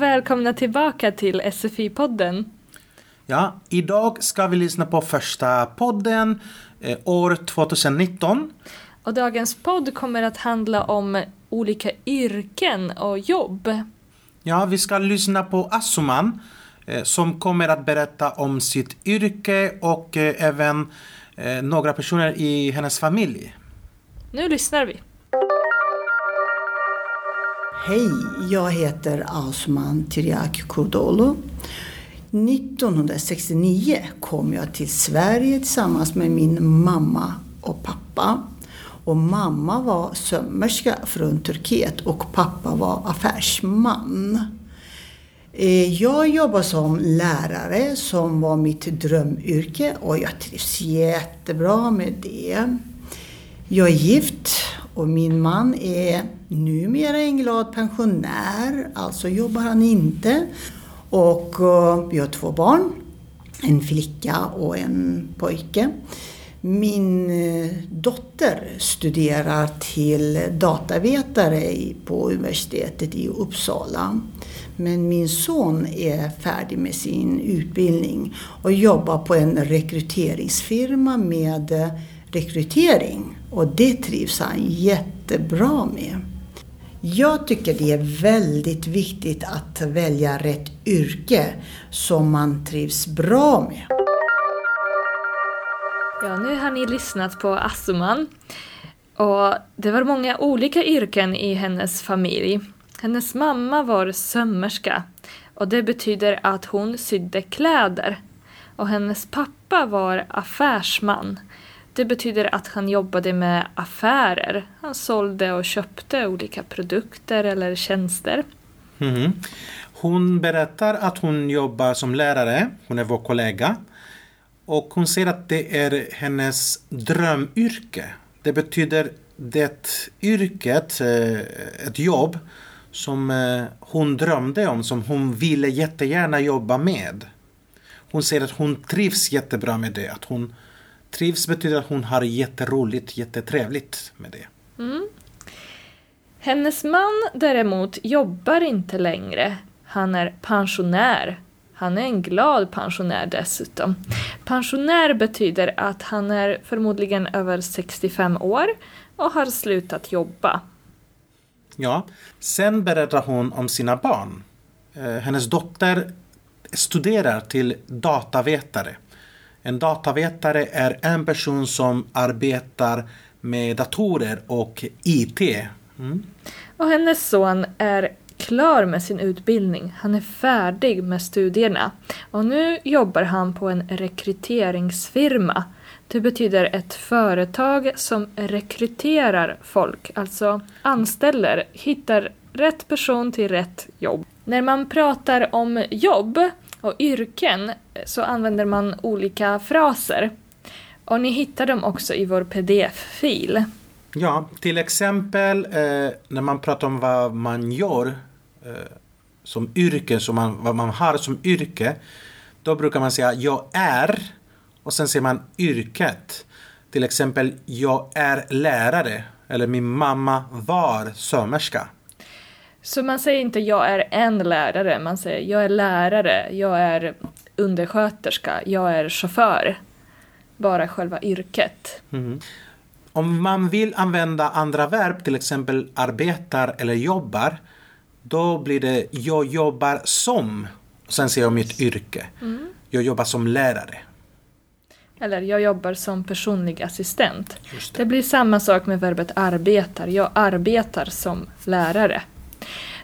och välkomna tillbaka till SFI-podden. Ja, idag ska vi lyssna på första podden eh, år 2019. Och dagens podd kommer att handla om olika yrken och jobb. Ja, vi ska lyssna på Asuman eh, som kommer att berätta om sitt yrke och eh, även eh, några personer i hennes familj. Nu lyssnar vi. Hej, jag heter Asuman Tiriak Kurdolo. 1969 kom jag till Sverige tillsammans med min mamma och pappa. Och mamma var sömmerska från Turkiet och pappa var affärsman. Eh, jag jobbar som lärare som var mitt drömyrke och jag trivs jättebra med det. Jag är gift och min man är numera en glad pensionär, alltså jobbar han inte. Och eh, vi har två barn, en flicka och en pojke. Min eh, dotter studerar till datavetare på universitetet i Uppsala. Men min son är färdig med sin utbildning och jobbar på en rekryteringsfirma med eh, rekrytering. Och det trivs han jättebra med. Jag tycker det är väldigt viktigt att välja rätt yrke som man trivs bra med. Ja, nu har ni lyssnat på Assuman. Och det var många olika yrken i hennes familj. Hennes mamma var sömmerska och det betyder att hon sydde kläder. Och hennes pappa var affärsman. Det betyder att han jobbade med affärer. Han sålde och köpte olika produkter eller tjänster. Mm. Hon berättar att hon jobbar som lärare, hon är vår kollega. Och hon säger att det är hennes drömyrke. Det betyder det yrket, eh, ett jobb som eh, hon drömde om, som hon ville jättegärna jobba med. Hon säger att hon trivs jättebra med det. Att hon trivs betyder att hon har jätteroligt, jättetrevligt med det. Hennes man däremot jobbar inte längre. Han är pensionär. Han är en glad pensionär dessutom. Pensionär betyder att han är förmodligen över 65 år och har slutat jobba. Ja, sen berättar hon om sina barn. Eh, Hennes dotter studerar till datavetare. En datavetare är en person som arbetar med datorer och IT. Mm. Och hennes son är klar med sin utbildning. Han är färdig med studierna. Och nu jobbar han på en rekryteringsfirma. Det betyder ett företag som rekryterar folk, alltså anställer, hittar rätt person till rätt jobb. När man pratar om jobb och yrken så använder man olika fraser. Och ni hittar dem också i vår pdf-fil. Ja, till exempel eh, när man pratar om vad man gör eh, som yrke, som man, vad man har som yrke. Då brukar man säga jag är och sen säger man yrket. Till exempel jag är lärare eller min mamma var sömmerska. Så man säger inte jag är en lärare, man säger jag är lärare, jag är undersköterska, jag är chaufför. Bara själva yrket. Mhm. Om man vill använda andra verb, till exempel arbetar eller jobbar, då blir det jag jobbar som. Sen säger jag mitt yrke. Jag jobbar som lärare. Eller jag jobbar som personlig assistent. Just Det blir samma sak med verbet arbetar. Jag arbetar som lärare.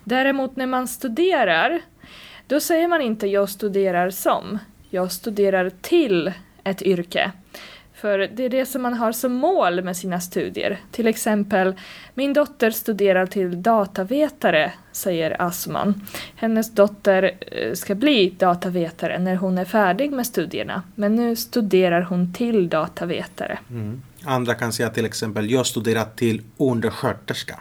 Däremot när man studerar, då säger man inte jag studerar som. Jag studerar till ett yrke. För det är det som man har som mål med sina studier. Till exempel, min dotter studerar till datavetare, säger Asman. Hennes dotter eh, ska bli datavetare när hon är färdig med studierna. Men nu studerar hon till datavetare. Mm. Andra kan säga till exempel jag studerar till undersköterska.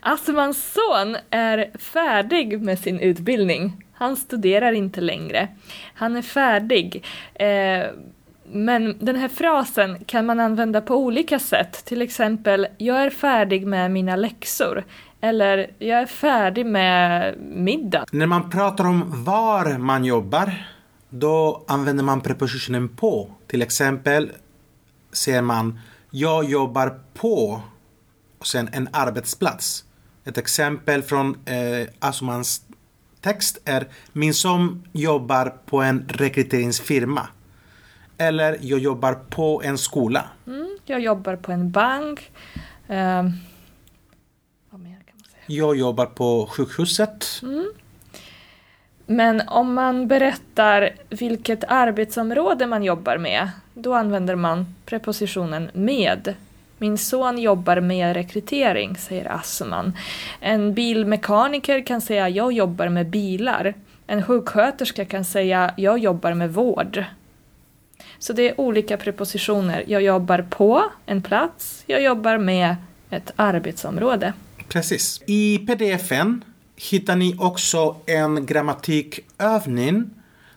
Asmans son är färdig med sin utbildning. Han studerar inte längre. Han är färdig. Eh, men den här frasen kan man använda på olika sätt. Till exempel, jag är färdig med mina läxor. Eller jag är färdig med middag. När man pratar om var man jobbar, då använder man prepositionen på. Till exempel säger man jag jobbar på och sen en arbetsplats. Ett exempel från eh, Asumans text är min son jobbar på en rekryteringsfirma. Eller jag jobbar på en skola. Mm, jag jobbar på en bank. Um, vad mer kan man säga? Jag jobbar på sjukhuset. Mm. Men om man berättar vilket arbetsområde man jobbar med, då använder man prepositionen med. Min son jobbar med rekrytering, säger Assuman. En bilmekaniker kan säga jag jobbar med bilar. En sjuksköterska kan säga jag jobbar med vård. Så det är olika prepositioner. Jag jobbar på en plats, jag jobbar med ett arbetsområde. Precis. I pdfen hittar ni också en grammatikövning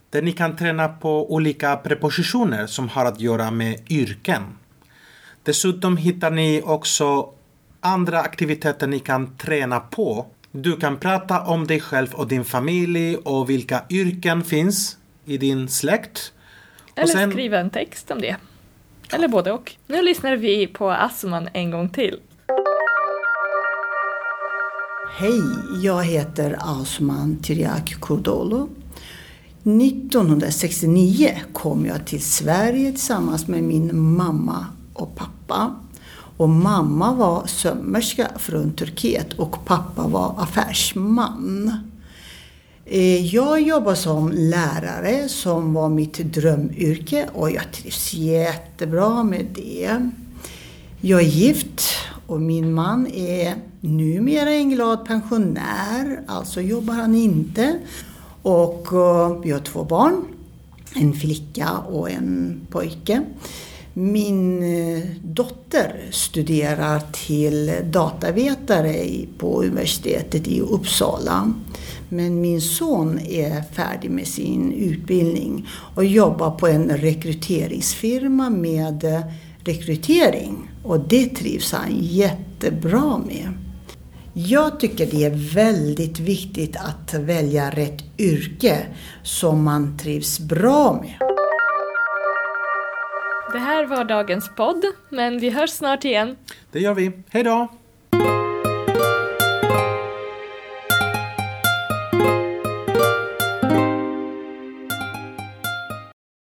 där ni kan träna på olika prepositioner som har att göra med yrken. Dessutom hittar ni också andra aktiviteter ni kan träna på. Du kan prata om dig själv och din familj och vilka yrken finns i din släkt. Eller sen... skriva en text om det. Eller både och. Nu lyssnar vi på Asman en gång till. Hej, jag heter Asman Tyriak Kurdolo. 1969 kom jag till Sverige tillsammans med min mamma och pappa. Och mamma var sömmerska från Turkiet och pappa var affärsman. Eh, jag jobbar som lärare som var mitt drömyrke och jag trivs jättebra med det. Jag är gift och min man är numera en glad pensionär, alltså jobbar han inte. Och eh, vi har två barn, en flicka och en pojke. Min eh, dotter studerar till datavetare på universitetet i Uppsala. Men min son är färdig med sin utbildning och jobbar på en rekryteringsfirma med eh, rekrytering. Och det trivs han jättebra med. Jag tycker det är väldigt viktigt att välja rätt yrke som man trivs bra med. Det här var dagens podd, men vi hörs snart igen. Det gör vi. Hej då!